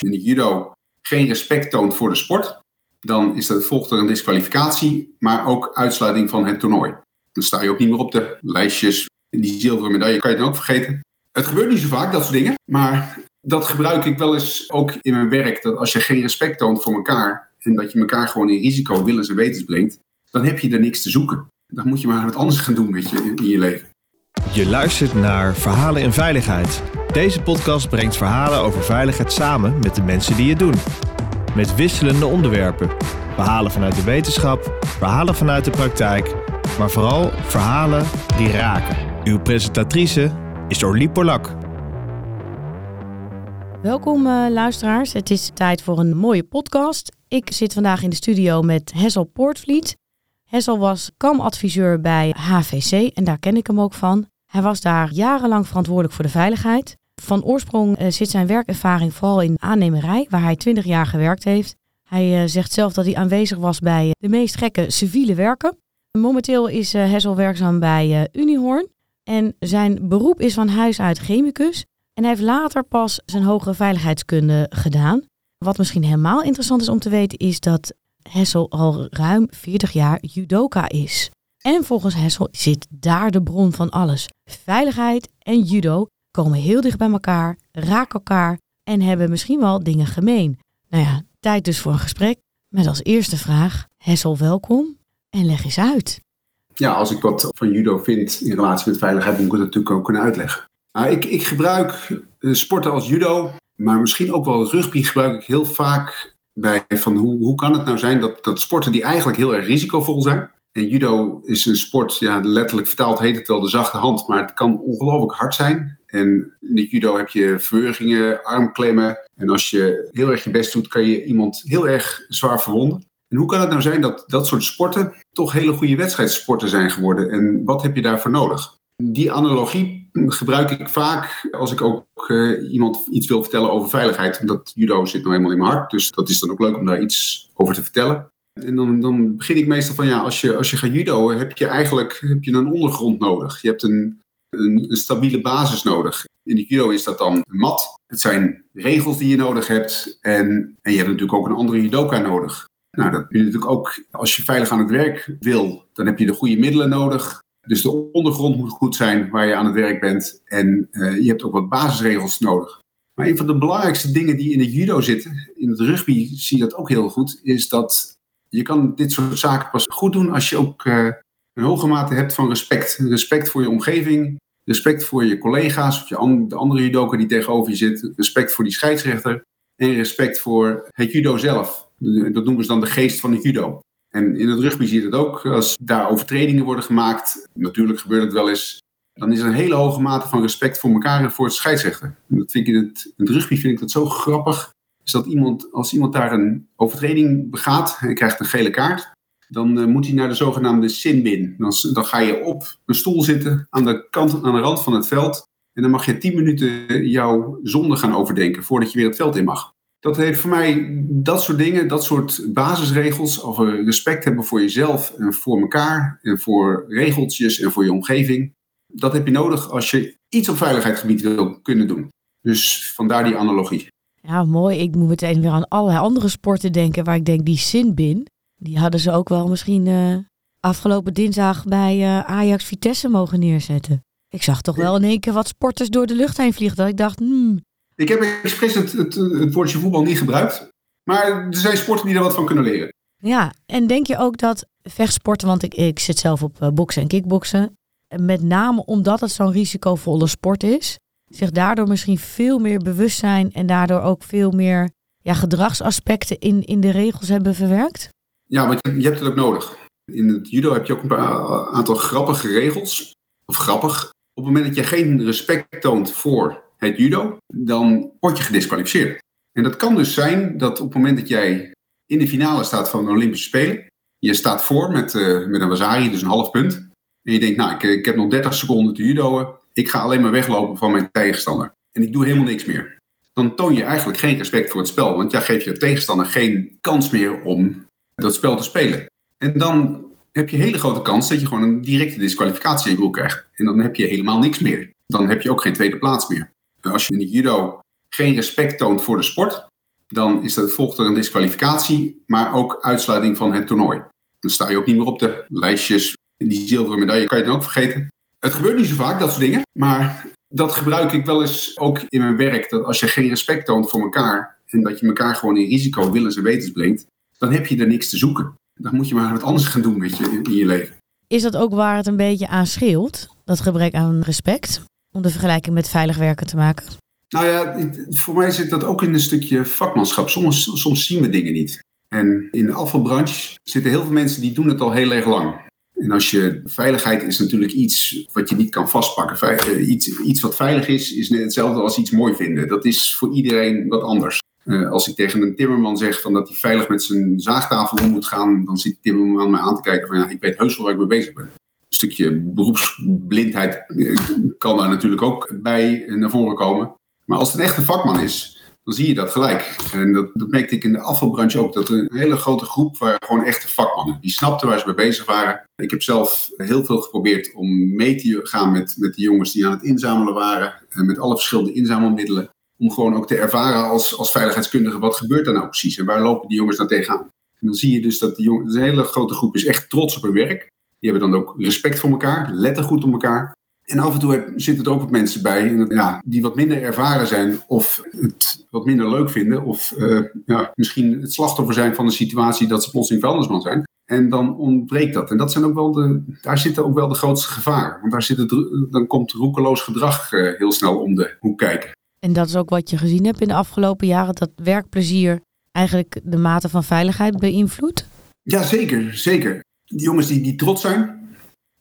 je in de judo geen respect toont voor de sport, dan is dat, volgt er een disqualificatie, maar ook uitsluiting van het toernooi. Dan sta je ook niet meer op de lijstjes. Die zilveren medaille kan je dan ook vergeten. Het gebeurt niet zo vaak, dat soort dingen. Maar dat gebruik ik wel eens ook in mijn werk. Dat als je geen respect toont voor elkaar en dat je elkaar gewoon in risico willens en wetens brengt, dan heb je er niks te zoeken. Dan moet je maar wat anders gaan doen met je, in je leven. Je luistert naar Verhalen in Veiligheid. Deze podcast brengt verhalen over veiligheid samen met de mensen die het doen. Met wisselende onderwerpen. Verhalen vanuit de wetenschap, verhalen vanuit de praktijk, maar vooral verhalen die raken. Uw presentatrice is Orlie Polak. Welkom uh, luisteraars, het is tijd voor een mooie podcast. Ik zit vandaag in de studio met Hessel Poortvliet. Hessel was kamadviseur bij HVC en daar ken ik hem ook van. Hij was daar jarenlang verantwoordelijk voor de veiligheid. Van oorsprong uh, zit zijn werkervaring vooral in aannemerij, waar hij 20 jaar gewerkt heeft. Hij uh, zegt zelf dat hij aanwezig was bij de meest gekke civiele werken. Momenteel is Hessel werkzaam bij Unihoorn. En zijn beroep is van huis uit chemicus. En hij heeft later pas zijn hogere veiligheidskunde gedaan. Wat misschien helemaal interessant is om te weten, is dat Hessel al ruim 40 jaar judoka is. En volgens Hessel zit daar de bron van alles. Veiligheid en judo komen heel dicht bij elkaar, raken elkaar en hebben misschien wel dingen gemeen. Nou ja, tijd dus voor een gesprek met als eerste vraag: Hessel, welkom en leg eens uit. Ja, als ik wat van judo vind in relatie met veiligheid, moet ik het natuurlijk ook kunnen uitleggen. Nou, ik, ik gebruik eh, sporten als judo, maar misschien ook wel rugby gebruik ik heel vaak bij van hoe, hoe kan het nou zijn dat, dat sporten die eigenlijk heel erg risicovol zijn. En judo is een sport, ja, letterlijk vertaald heet het wel de zachte hand, maar het kan ongelooflijk hard zijn. En in de judo heb je verwurgingen, armklemmen. En als je heel erg je best doet, kan je iemand heel erg zwaar verwonden. En hoe kan het nou zijn dat dat soort sporten toch hele goede wedstrijdsporten zijn geworden? En wat heb je daarvoor nodig? Die analogie gebruik ik vaak als ik ook uh, iemand iets wil vertellen over veiligheid. Dat judo zit nou helemaal in mijn hart, dus dat is dan ook leuk om daar iets over te vertellen. En dan, dan begin ik meestal van ja, als je, als je gaat judo, heb je eigenlijk heb je een ondergrond nodig. Je hebt een, een, stabiele basis nodig. In de judo is dat dan mat. Het zijn regels die je nodig hebt. En, en je hebt natuurlijk ook een andere judoka nodig. Nou, dat heb je natuurlijk ook als je veilig aan het werk wil, dan heb je de goede middelen nodig. Dus de ondergrond moet goed zijn waar je aan het werk bent. En uh, je hebt ook wat basisregels nodig. Maar een van de belangrijkste dingen die in de judo zitten, in het rugby zie je dat ook heel goed, is dat je kan dit soort zaken pas goed doen als je ook uh, een hoge mate hebt van respect. Respect voor je omgeving, respect voor je collega's of je de andere judoka die tegenover je zit, respect voor die scheidsrechter en respect voor het judo zelf. Dat noemen ze dan de geest van het judo. En in het rugby zie je dat ook. Als daar overtredingen worden gemaakt, natuurlijk gebeurt het wel eens, dan is er een hele hoge mate van respect voor elkaar en voor het scheidsrechter. En dat vind ik in het, rugby vind ik dat zo grappig. Is dat iemand, als iemand daar een overtreding begaat en krijgt een gele kaart, dan uh, moet hij naar de zogenaamde sinbin. Dan, dan ga je op een stoel zitten aan de, kant, aan de rand van het veld. En dan mag je tien minuten jouw zonde gaan overdenken voordat je weer het veld in mag dat heeft voor mij dat soort dingen, dat soort basisregels, over respect hebben voor jezelf en voor elkaar en voor regeltjes en voor je omgeving. Dat heb je nodig als je iets op veiligheidsgebied wil kunnen doen. Dus vandaar die analogie. Ja, mooi. Ik moet meteen weer aan allerlei andere sporten denken waar ik denk die Sinbin, die hadden ze ook wel misschien uh, afgelopen dinsdag bij uh, Ajax Vitesse mogen neerzetten. Ik zag toch wel in één keer wat sporters door de lucht heen vliegen dat ik dacht, hmm, ik heb expres het, het, het woordje voetbal niet gebruikt. Maar er zijn sporten die er wat van kunnen leren. Ja, en denk je ook dat vechtsporten, want ik, ik zit zelf op uh, boksen en kickboksen. Met name omdat het zo'n risicovolle sport is, zich daardoor misschien veel meer bewust zijn en daardoor ook veel meer ja, gedragsaspecten in, in de regels hebben verwerkt? Ja, want je hebt het ook nodig. In het judo heb je ook een paar, aantal grappige regels. Of grappig. Op het moment dat je geen respect toont voor het judo, dan word je gedisqualificeerd. En dat kan dus zijn dat op het moment dat jij in de finale staat van de Olympische Spelen, je staat voor met, uh, met een wasari, dus een half punt. En je denkt, nou, ik, ik heb nog 30 seconden te judoën. Ik ga alleen maar weglopen van mijn tegenstander. En ik doe helemaal niks meer. Dan toon je eigenlijk geen respect voor het spel. Want jij geeft je tegenstander geen kans meer om dat spel te spelen. En dan heb je hele grote kans dat je gewoon een directe disqualificatie in je krijgt. En dan heb je helemaal niks meer. Dan heb je ook geen tweede plaats meer als je in de judo geen respect toont voor de sport, dan is dat, volgt er een disqualificatie, maar ook uitsluiting van het toernooi. Dan sta je ook niet meer op de lijstjes. Die zilveren medaille kan je dan ook vergeten. Het gebeurt niet zo vaak, dat soort dingen. Maar dat gebruik ik wel eens ook in mijn werk. Dat als je geen respect toont voor elkaar en dat je elkaar gewoon in risico willens en wetens brengt, dan heb je er niks te zoeken. Dan moet je maar wat anders gaan doen met je, in je leven. Is dat ook waar het een beetje aan scheelt? Dat gebrek aan respect? Om de vergelijking met veilig werken te maken? Nou ja, voor mij zit dat ook in een stukje vakmanschap. Soms, soms zien we dingen niet. En in de afvalbranche zitten heel veel mensen die doen het al heel erg lang. En als je, veiligheid is natuurlijk iets wat je niet kan vastpakken. Eh, iets, iets wat veilig is, is net hetzelfde als iets mooi vinden. Dat is voor iedereen wat anders. Uh, als ik tegen een timmerman zeg van dat hij veilig met zijn zaagtafel om moet gaan, dan zit de timmerman mij aan te kijken van ja, ik weet heus wel waar ik mee bezig ben. Een stukje beroepsblindheid eh, kan daar natuurlijk ook bij naar voren komen. Maar als het een echte vakman is, dan zie je dat gelijk. En dat, dat merkte ik in de afvalbranche ook. Dat een hele grote groep waren gewoon echte vakmannen. Die snapten waar ze mee bezig waren. Ik heb zelf heel veel geprobeerd om mee te gaan met, met de jongens die aan het inzamelen waren. En met alle verschillende inzamelmiddelen. Om gewoon ook te ervaren als, als veiligheidskundige, wat gebeurt er nou precies? En waar lopen die jongens dan tegenaan? En dan zie je dus dat die jongens, een hele grote groep is echt trots op hun werk. Die hebben dan ook respect voor elkaar, letten goed op elkaar. En af en toe zitten er ook wat mensen bij ja, die wat minder ervaren zijn of het wat minder leuk vinden. Of uh, ja, misschien het slachtoffer zijn van een situatie dat ze plotseling vuilnisman zijn. En dan ontbreekt dat. En dat zijn ook wel de, daar zitten ook wel de grootste gevaar. Want daar zit het, dan komt roekeloos gedrag uh, heel snel om de hoek kijken. En dat is ook wat je gezien hebt in de afgelopen jaren, dat werkplezier eigenlijk de mate van veiligheid beïnvloedt? Ja, zeker. zeker. Die jongens die, die trots zijn,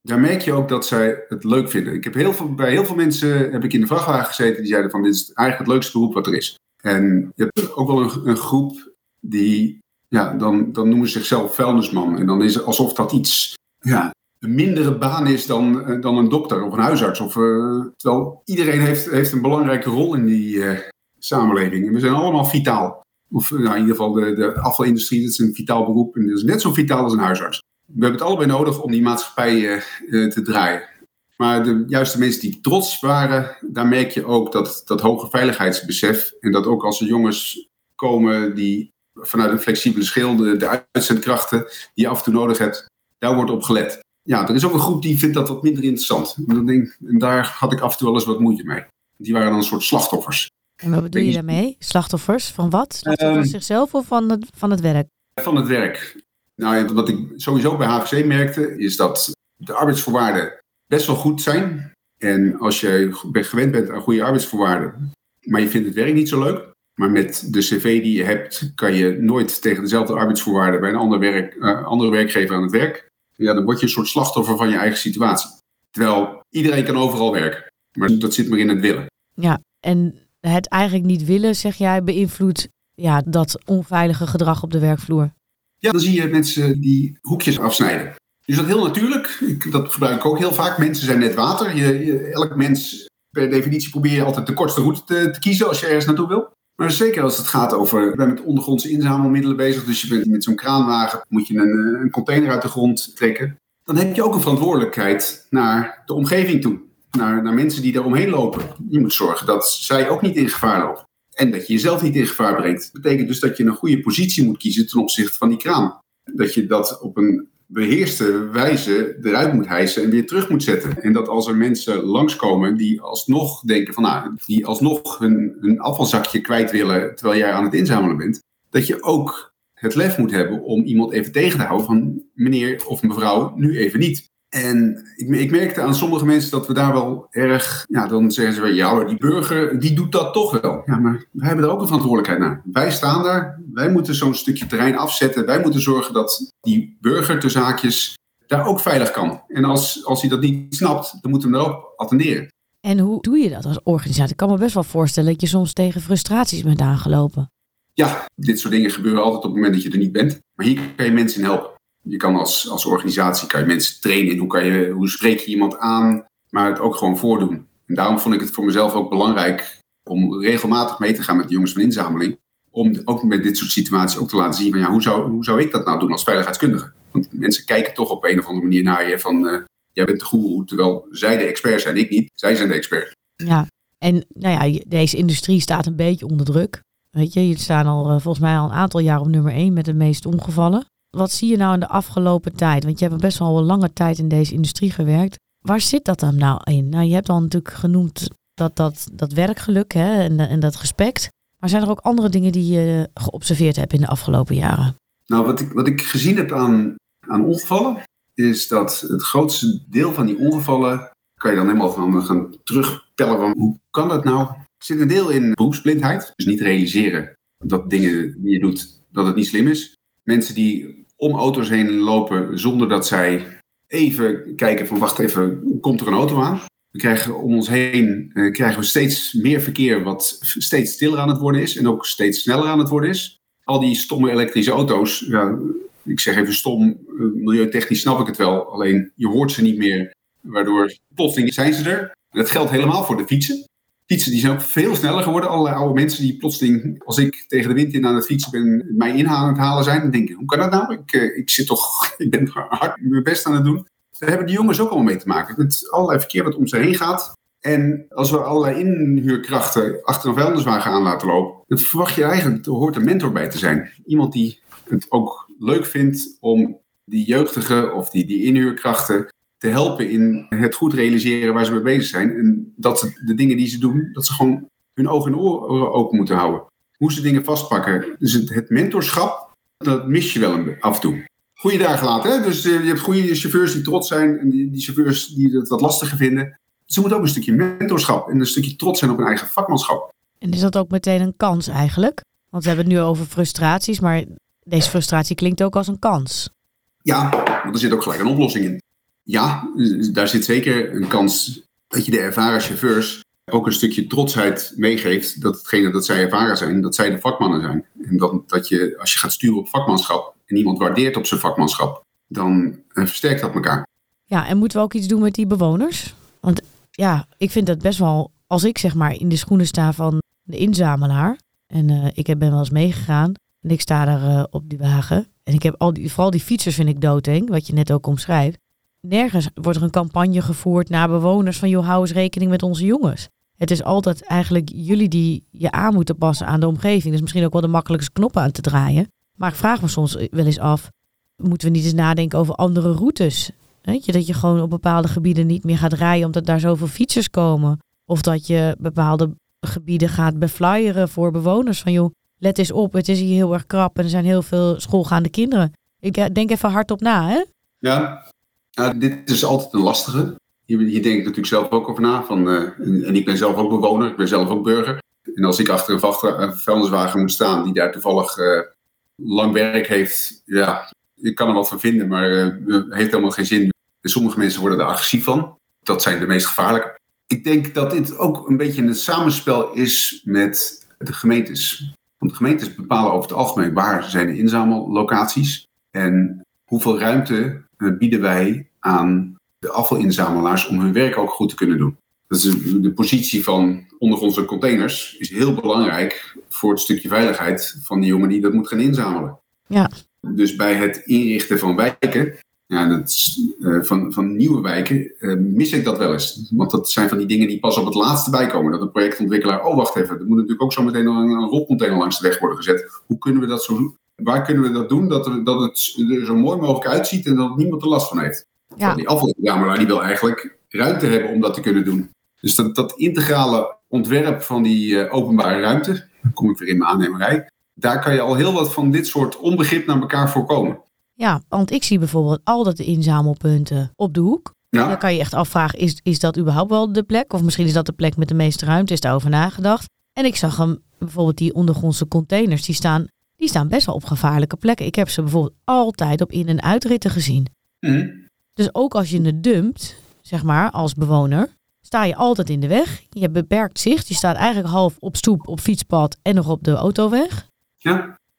daar merk je ook dat zij het leuk vinden. Ik heb heel veel, bij heel veel mensen heb ik in de vrachtwagen gezeten die zeiden van dit is eigenlijk het leukste beroep wat er is. En je hebt ook wel een, een groep die, ja, dan, dan noemen ze zichzelf vuilnisman. En dan is het alsof dat iets, ja, een mindere baan is dan, eh, dan een dokter of een huisarts. Of, uh, terwijl iedereen heeft, heeft een belangrijke rol in die uh, samenleving. En we zijn allemaal vitaal. Of nou, in ieder geval de, de afvalindustrie, dat is een vitaal beroep. En dat is net zo vitaal als een huisarts we hebben het allebei nodig om die maatschappij te draaien. Maar de juiste mensen die trots waren, daar merk je ook dat, dat hoge veiligheidsbesef. En dat ook als er jongens komen die vanuit een flexibele schil, de, de uitzendkrachten die je af en toe nodig hebt, daar wordt op gelet. Ja, er is ook een groep die vindt dat wat minder interessant. En, denk, en daar had ik af en toe wel eens wat moeite mee. Die waren dan een soort slachtoffers. En wat bedoel je daarmee? Slachtoffers? Van wat? Slachtoffers um, zichzelf of van het, van het werk? Van het werk. Nou, wat ik sowieso bij HVC merkte, is dat de arbeidsvoorwaarden best wel goed zijn. En als je gewend bent aan goede arbeidsvoorwaarden, maar je vindt het werk niet zo leuk, maar met de cv die je hebt, kan je nooit tegen dezelfde arbeidsvoorwaarden bij een ander werk, uh, andere werkgever aan het werk. Ja, dan word je een soort slachtoffer van je eigen situatie. Terwijl iedereen kan overal werken, maar dat zit maar in het willen. Ja, en het eigenlijk niet willen, zeg jij, beïnvloedt ja, dat onveilige gedrag op de werkvloer. Ja, dan zie je mensen die hoekjes afsnijden. Dus dat heel natuurlijk. Ik, dat gebruik ik ook heel vaak. Mensen zijn net water. Je, elk mens, per definitie, probeer je altijd de kortste route te, te, kiezen als je ergens naartoe wil. Maar zeker als het gaat over, je bent met ondergrondse inzamelmiddelen bezig, dus je bent met zo'n kraanwagen, moet je een, een container uit de grond trekken. Dan heb je ook een verantwoordelijkheid naar de omgeving toe. Naar, naar mensen die daar omheen lopen. Je moet zorgen dat zij ook niet in gevaar lopen. En dat je jezelf niet in gevaar brengt. Dat betekent dus dat je een goede positie moet kiezen ten opzichte van die kraan. Dat je dat op een beheerste wijze eruit moet hijsen en weer terug moet zetten. En dat als er mensen langskomen die alsnog denken van nou, die alsnog hun, hun afvalzakje kwijt willen terwijl jij aan het inzamelen bent, dat je ook het lef moet hebben om iemand even tegen te houden van meneer of mevrouw, nu even niet. En ik, ik, merkte aan sommige mensen dat we daar wel erg, ja, dan zeggen ze, ja, maar die burger, die doet dat toch wel. Ja, maar wij hebben er ook een verantwoordelijkheid naar. Wij staan daar, wij moeten zo'n stukje terrein afzetten. Wij moeten zorgen dat die burger te zaakjes daar ook veilig kan. En als, als hij dat niet snapt, dan moeten we hem erop attenderen. En hoe doe je dat als organisatie? Ik kan me best wel voorstellen dat je soms tegen frustraties bent aangelopen. Ja, dit soort dingen gebeuren altijd op het moment dat je er niet bent. Maar hier kan je mensen in helpen. Je kan als, als organisatie kan je mensen trainen in hoe, kan je, hoe spreek je iemand aan, maar het ook gewoon voordoen. En daarom vond ik het voor mezelf ook belangrijk om regelmatig mee te gaan met de jongens van inzameling. Om ook met dit soort situaties ook te laten zien van ja, hoe zou, hoe zou ik dat nou doen als veiligheidskundige? Want mensen kijken toch op een of andere manier naar je van uh, jij bent de goeroe, terwijl zij de expert zijn, ik niet. Zij zijn de expert. Ja, en nou ja, deze industrie staat een beetje onder druk. Weet je, jullie staan al eh, volgens mij al een aantal jaar op nummer 1 met de meeste ongevallen. Wat zie je nou in de afgelopen tijd? Want je hebt best wel een lange tijd in deze industrie gewerkt. Waar zit dat dan nou in? Nou, je hebt al natuurlijk genoemd dat, dat, dat werkgeluk hè, en, en dat respect. Maar zijn er ook andere dingen die je geobserveerd hebt in de afgelopen jaren? Nou, wat ik, wat ik gezien heb aan, aan ongevallen, is dat het grootste deel van die ongevallen, kan je dan helemaal van gaan terugpellen van hoe kan dat nou? Er zit een deel in beroepsblindheid, dus niet realiseren dat dingen die je doet, dat het niet slim is. Mensen die om auto's heen lopen zonder dat zij even kijken van wacht even, komt er een auto aan? We krijgen om ons heen eh, krijgen we steeds meer verkeer wat steeds stiller aan het worden is en ook steeds sneller aan het worden is. Al die stomme elektrische auto's, ja, ik zeg even stom, eh, milieutechnisch snap ik het wel, alleen je hoort ze niet meer, waardoor plotseling zijn ze er. Dat geldt helemaal voor de fietsen. Fietsen die zijn ook veel sneller geworden. Allerlei oude mensen die plotseling, als ik tegen de wind in aan het fietsen ben, mij in aan het halen zijn. Dan denk ik, hoe kan dat nou? Ik, eh, ik zit toch, ik ben hard mijn best aan het doen. Daar hebben die jongens ook allemaal mee te maken. Met allerlei verkeer wat om ze heen gaat. En als we allerlei inhuurkrachten achter een vuilniswagen aan laten lopen, dan verwacht je eigenlijk, er hoort een mentor bij te zijn. Iemand die het ook leuk vindt om die jeugdige of die, die inhuurkrachten te helpen in het goed realiseren waar ze mee bezig zijn. En dat ze de dingen die ze doen, dat ze gewoon hun ogen en oren open moeten houden. Hoe ze dingen vastpakken. Dus het, het mentorschap, dat mis je wel af en toe goede dagen laten. Hè? Dus eh, je hebt goede chauffeurs die trots zijn en die, die, chauffeurs die het wat lastiger vinden. Ze moeten ook een stukje mentorschap en een stukje trots zijn op hun eigen vakmanschap. En is dat ook meteen een kans eigenlijk? Want we hebben het nu over frustraties, maar deze frustratie klinkt ook als een kans. Ja, want er zit ook gelijk een oplossing in. Ja, daar zit zeker een kans dat je de ervaren chauffeurs ook een stukje trotsheid meegeeft. Dat hetgene dat zij ervaren zijn, dat zij de vakmannen zijn. En dat, dat je, als je gaat sturen op vakmanschap, en iemand waardeert op zijn vakmanschap, dan eh, versterkt dat elkaar. Ja, en moeten we ook iets doen met die bewoners? Want ja, ik vind dat best wel, als ik zeg maar in de schoenen sta van de inzamelaar, en uh, ik ben wel eens meegegaan, en ik sta daar uh, op die wagen, en ik heb al die, vooral die fietsers vind ik doodeng, wat je net ook omschrijft. Nergens wordt er een campagne gevoerd naar bewoners van, joh, hou eens rekening met onze jongens. Het is altijd eigenlijk jullie die je aan moeten passen aan de omgeving. Dus misschien ook wel de makkelijkste knoppen aan te draaien. Maar ik vraag me soms wel eens af, moeten we niet eens nadenken over andere routes? Weet je, dat je gewoon op bepaalde gebieden niet meer gaat rijden omdat daar zoveel fietsers komen. Of dat je bepaalde gebieden gaat beflyeren voor bewoners. Van joh, let eens op, het is hier heel erg krap en er zijn heel veel schoolgaande kinderen. Ik eh, denk even hardop na, hè? Ja, dit is altijd een lastige. Hier, hier denk ik natuurlijk zelf ook over na. Van, uh, en, ik ben zelf ook bewoner, ik ben zelf ook burger. En als ik achter een vuilniswagen moet staan die daar toevallig uh, lang werk heeft, ja, ik kan er wat van vinden, maar uh, heeft helemaal geen zin. sommige mensen worden er agressief van. Dat zijn de meest gevaarlijke. Ik denk dat dit ook een beetje een samenspel is met de gemeentes. Want de gemeentes bepalen over het algemeen waar zijn de inzamellocaties en hoeveel ruimte bieden wij aan de afvalinzamelaars om hun werk ook goed te kunnen doen. Dus de positie van ondergrondse containers is heel belangrijk voor het stukje veiligheid van die jongen die dat moet gaan inzamelen. Ja. Dus bij het inrichten van wijken, ja, dat, uh, van, van nieuwe wijken, uh, mis ik dat wel eens. Want dat zijn van die dingen die pas op het laatste bijkomen. Dat een projectontwikkelaar, oh wacht even, er moet natuurlijk ook zo meteen een, een rolcontainer langs de weg worden gezet. Hoe kunnen we dat zo Waar kunnen we dat doen dat, er, dat het er zo mooi mogelijk uitziet en dat niemand er last van heeft? Ja. Die afvalinzamelaar die wil eigenlijk ruimte hebben om dat te kunnen doen. Dus dat, dat integrale ontwerp van die uh, openbare ruimte, kom ik weer in mijn aannemerij, daar kan je al heel wat van dit soort onbegrip naar elkaar voorkomen. Ja, want ik zie bijvoorbeeld altijd de inzamelpunten op de hoek. Ja. Dan kan je echt afvragen, is, is dat überhaupt wel de plek? Of misschien is dat de plek met de meeste ruimte, is daarover nagedacht. En ik zag hem, bijvoorbeeld die ondergrondse containers, die staan, die staan best wel op gevaarlijke plekken. Ik heb ze bijvoorbeeld altijd op in- en uitritten gezien. Mm. Dus ook als je het dumpt, zeg maar, als bewoner, sta je altijd in de weg. Je hebt beperkt zicht. Je staat eigenlijk half op stoep, op fietspad en nog op de autoweg. Ja.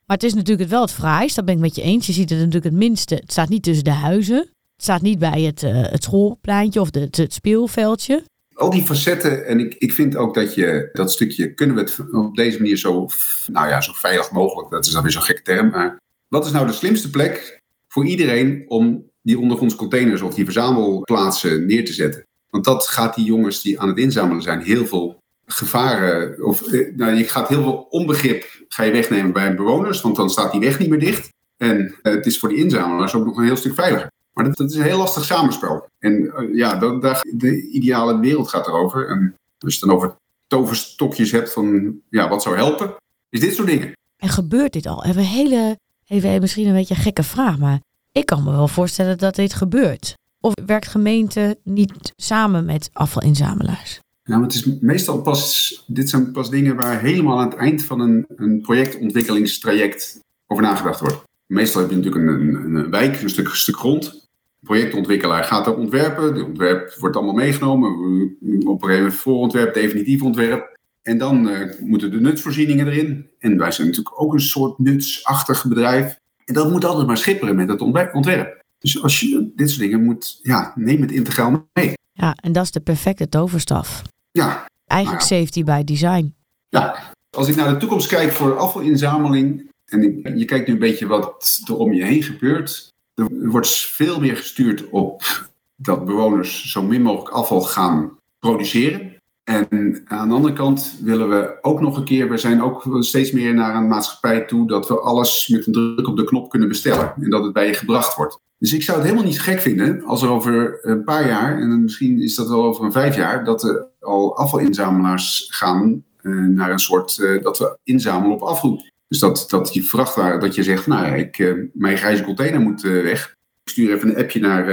Maar het is natuurlijk het wel het fraaist, dat ben ik met je eens. Je ziet het natuurlijk het minste. Het staat niet tussen de huizen. Het staat niet bij het, uh, het schoolpleintje of de, het, speelveldje. Al die facetten, en ik, ik vind ook dat je dat stukje, kunnen we het op deze manier zo, nou ja, zo veilig mogelijk, dat is dan weer zo'n gekke term, maar wat is nou de slimste plek voor iedereen om die ondergronds containers of die verzamelplaatsen neer te zetten? Want dat gaat die jongens die aan het inzamelen zijn heel veel gevaren, of eh, nou, je gaat heel veel onbegrip ga je wegnemen bij bewoners, want dan staat die weg niet meer dicht. En eh, het is voor die inzamelaars ook nog een heel stuk veiliger. Maar dat, dat is een heel lastig samenspel. En eh, ja, dat, de ideale wereld gaat erover. En als je het dan over toverstokjes hebt van ja, wat zou helpen, is dit soort dingen. En gebeurt dit al? Even hele, even misschien een beetje een gekke vraag, maar ik kan me wel voorstellen dat dit gebeurt. Of werkt gemeente niet samen met afvalinzamelaars? Nou, het is meestal pas, dit zijn pas dingen waar helemaal aan het eind van een, een projectontwikkelingstraject over nagedacht wordt. Meestal heb je natuurlijk een, een, een wijk, een stuk, een stuk grond. Projectontwikkelaar gaat er ontwerpen. De ontwerp wordt allemaal meegenomen. Op een gegeven moment voorontwerp, definitief ontwerp. En dan uh, moeten de nutsvoorzieningen erin. En wij zijn natuurlijk ook een soort nutsachtig bedrijf. En dat moet altijd maar schipperen met het ontwerp. Dus als je dit soort dingen moet, ja, neem het integraal mee. Ja, en dat is de perfecte toverstaf. Ja. Eigenlijk nou ja. safety by design. Ja, als ik naar de toekomst kijk voor afvalinzameling. En je kijkt nu een beetje wat er om je heen gebeurt. Er wordt veel meer gestuurd op dat bewoners zo min mogelijk afval gaan produceren. En aan de andere kant willen we ook nog een keer, we zijn ook steeds meer naar een maatschappij toe dat we alles met een druk op de knop kunnen bestellen en dat het bij je gebracht wordt. Dus ik zou het helemaal niet gek vinden als er over een paar jaar, en misschien is dat wel over een vijf jaar, dat er al afvalinzamelaars gaan uh, naar een soort, uh, dat we inzamelen op afroep. Dus dat, dat je vrachtwagen, dat je zegt, nou ik, uh, mijn grijze container moet weg. Ik stuur even een appje naar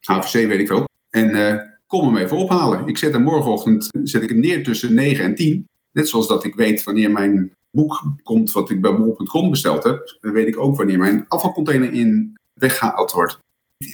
HVC, weet ik veel. En kom hem even ophalen. Ik zet hem morgenochtend zet ik hem neer tussen 9 en 10. Net zoals dat ik weet wanneer mijn boek komt wat ik bij bol.com besteld heb, dan weet ik ook wanneer mijn afvalcontainer in weggehaald wordt.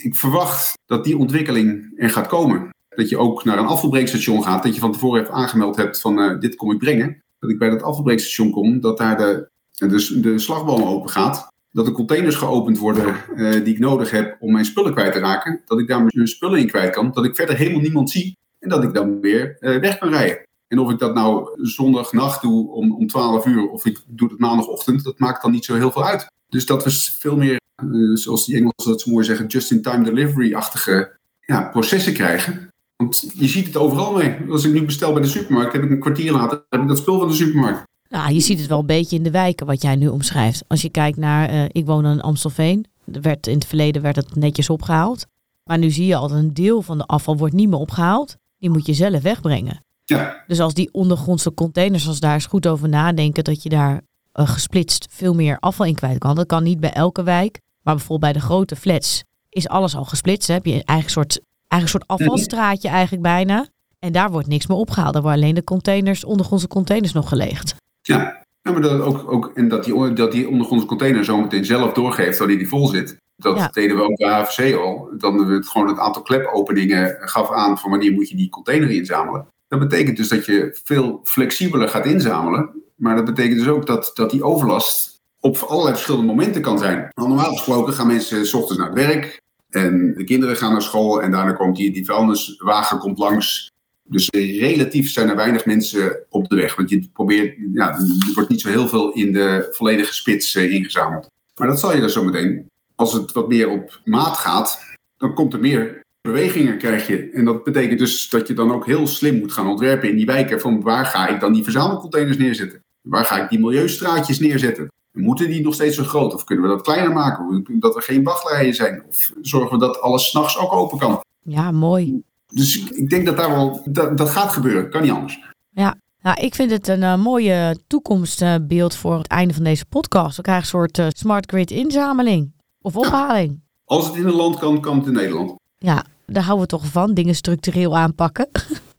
Ik verwacht dat die ontwikkeling er gaat komen. Dat je ook naar een afvalbreekstation gaat, dat je van tevoren hebt aangemeld hebt van dit kom ik brengen. Dat ik bij dat afvalbreekstation kom, dat daar de, de, de slagboom open gaat. Dat de containers geopend worden uh, die ik nodig heb om mijn spullen kwijt te raken. Dat ik daar mijn spullen in kwijt kan. Dat ik verder helemaal niemand zie. En dat ik dan weer uh, weg kan rijden. En of ik dat nou zondagnacht doe om, om 12 uur of ik doe het maandagochtend, dat maakt dan niet zo heel veel uit. Dus dat we veel meer uh, zoals die Engelsen dat zo mooi zeggen, just-in-time delivery-achtige ja, processen krijgen. Want je ziet het overal mee. Als ik nu bestel bij de supermarkt, heb ik een kwartier later heb ik dat spul van de supermarkt. Nou, je ziet het wel een beetje in de wijken wat jij nu omschrijft. Als je kijkt naar, uh, ik woon in Amstelveen. Er werd, in het verleden werd het netjes opgehaald. Maar nu zie je al dat een deel van de afval wordt niet meer opgehaald. Die moet je zelf wegbrengen. Ja. Dus als die ondergrondse containers, als daar eens goed over nadenken, dat je daar uh, gesplitst veel meer afval in kwijt kan. Dat kan niet bij elke wijk. Maar bijvoorbeeld bij de grote flats is alles al gesplitst. Hè? Heb je een eigen soort, eigen soort afvalstraatje eigenlijk bijna. En daar wordt niks meer opgehaald. Daar worden alleen de containers, ondergrondse containers nog gelegd. Ja, ja maar dat ook, ook en dat die, dat die ondergrondse container zo meteen zelf doorgeeft wanneer die vol zit. Dat ja. deden we ook bij HFC al. Dan het gewoon het aantal klepopeningen gaf aan van wanneer moet je die container inzamelen. Dat betekent dus dat je veel flexibeler gaat inzamelen. Maar dat betekent dus ook dat, dat die overlast op allerlei verschillende momenten kan zijn. Normaal gesproken gaan mensen s ochtends naar het werk en de kinderen gaan naar school en daarna komt die, die vuilniswagen komt langs. Dus relatief zijn er weinig mensen op de weg. Want je probeert, ja, er wordt niet zo heel veel in de volledige spits uh, ingezameld. Maar dat zal je dus zo meteen, als het wat meer op maat gaat, dan komt er meer bewegingen krijg je. En dat betekent dus dat je dan ook heel slim moet gaan ontwerpen in die wijken van waar ga ik dan die verzamelcontainers neerzetten? Waar ga ik die milieustraatjes neerzetten? Moeten die nog steeds zo groot? Of kunnen we dat kleiner maken? Dat er geen wachtrijden zijn? Of zorgen we dat alles s'nachts ook open kan? Ja, mooi. Dus ik denk dat daar wel, dat, dat gaat gebeuren. Kan niet anders. Ja, nou, ik vind het een uh, mooie toekomstbeeld voor het einde van deze podcast. We krijgen een soort uh, smart grid inzameling of ophaling. Ja, als het in een land kan, kan het in Nederland. Ja, daar houden we toch van. Dingen structureel aanpakken.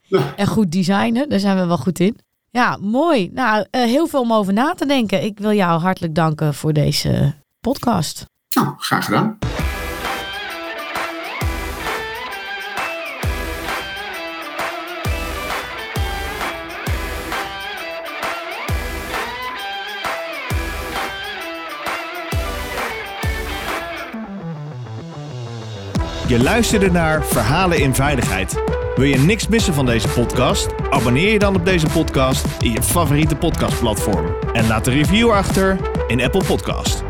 Ja. en goed designen, daar zijn we wel goed in. Ja, mooi. Nou, uh, heel veel om over na te denken. Ik wil jou hartelijk danken voor deze podcast. Nou, graag gedaan. Je luisterde naar Verhalen in Veiligheid. Wil je niks missen van deze podcast? Abonneer je dan op deze podcast in je favoriete podcastplatform. En laat een review achter in Apple Podcast.